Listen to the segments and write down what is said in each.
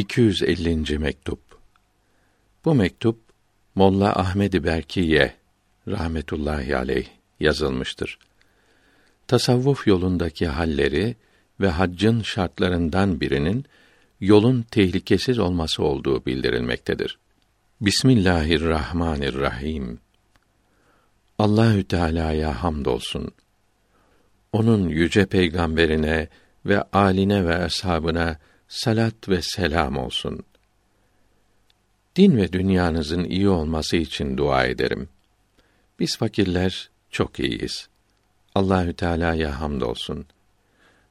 250. mektup. Bu mektup Molla Ahmed Berkiye rahmetullahi aleyh yazılmıştır. Tasavvuf yolundaki halleri ve haccın şartlarından birinin yolun tehlikesiz olması olduğu bildirilmektedir. Bismillahirrahmanirrahim. Allahü Teala'ya hamdolsun. Onun yüce peygamberine ve aline ve ashabına salat ve selam olsun. Din ve dünyanızın iyi olması için dua ederim. Biz fakirler çok iyiyiz. Allahü Teala'ya hamdolsun.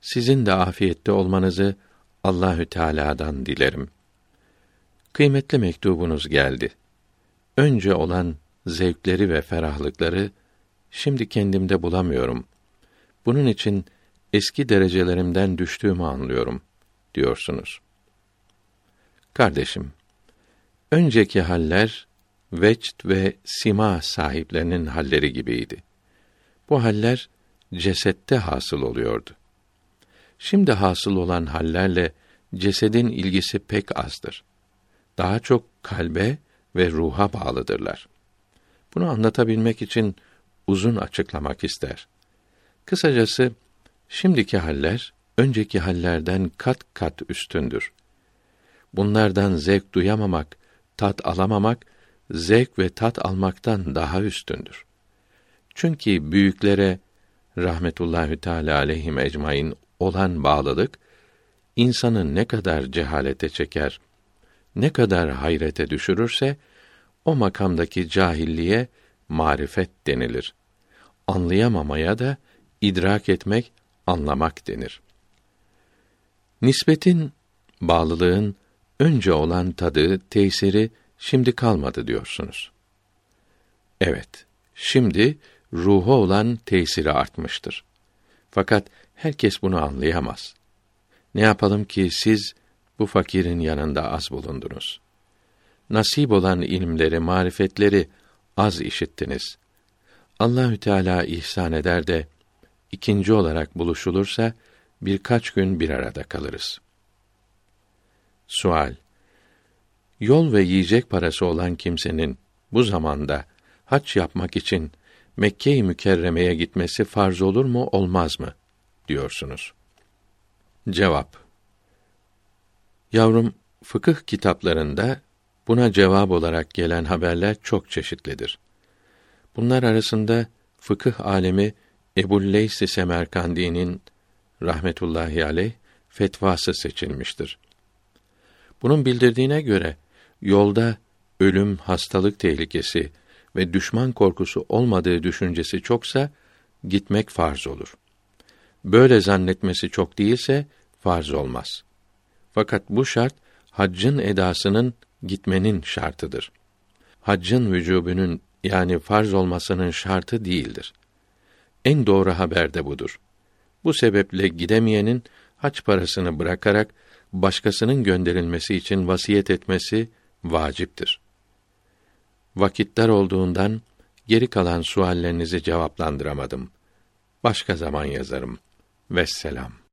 Sizin de afiyette olmanızı Allahü Teala'dan dilerim. Kıymetli mektubunuz geldi. Önce olan zevkleri ve ferahlıkları şimdi kendimde bulamıyorum. Bunun için eski derecelerimden düştüğümü anlıyorum diyorsunuz. Kardeşim, önceki haller vecd ve sima sahiplerinin halleri gibiydi. Bu haller cesette hasıl oluyordu. Şimdi hasıl olan hallerle cesedin ilgisi pek azdır. Daha çok kalbe ve ruha bağlıdırlar. Bunu anlatabilmek için uzun açıklamak ister. Kısacası şimdiki haller önceki hallerden kat kat üstündür. Bunlardan zevk duyamamak, tat alamamak, zevk ve tat almaktan daha üstündür. Çünkü büyüklere rahmetullahi teala aleyhim ecmaîn olan bağlılık insanı ne kadar cehalete çeker, ne kadar hayrete düşürürse o makamdaki cahilliğe marifet denilir. Anlayamamaya da idrak etmek, anlamak denir. Nispetin, bağlılığın önce olan tadı, tesiri şimdi kalmadı diyorsunuz. Evet, şimdi ruhu olan tesiri artmıştır. Fakat herkes bunu anlayamaz. Ne yapalım ki siz bu fakirin yanında az bulundunuz. Nasip olan ilimleri, marifetleri az işittiniz. Allahü Teala ihsan eder de ikinci olarak buluşulursa birkaç gün bir arada kalırız. Sual Yol ve yiyecek parası olan kimsenin bu zamanda hac yapmak için Mekke-i Mükerreme'ye gitmesi farz olur mu, olmaz mı? diyorsunuz. Cevap Yavrum, fıkıh kitaplarında buna cevap olarak gelen haberler çok çeşitlidir. Bunlar arasında fıkıh alemi Ebu Leys Semerkandi'nin rahmetullahi aleyh fetvası seçilmiştir. Bunun bildirdiğine göre yolda ölüm, hastalık tehlikesi ve düşman korkusu olmadığı düşüncesi çoksa gitmek farz olur. Böyle zannetmesi çok değilse farz olmaz. Fakat bu şart haccın edasının gitmenin şartıdır. Haccın vücubunun yani farz olmasının şartı değildir. En doğru haber de budur. Bu sebeple gidemeyenin hac parasını bırakarak başkasının gönderilmesi için vasiyet etmesi vaciptir. Vakitler olduğundan geri kalan suallerinizi cevaplandıramadım. Başka zaman yazarım. Vesselam.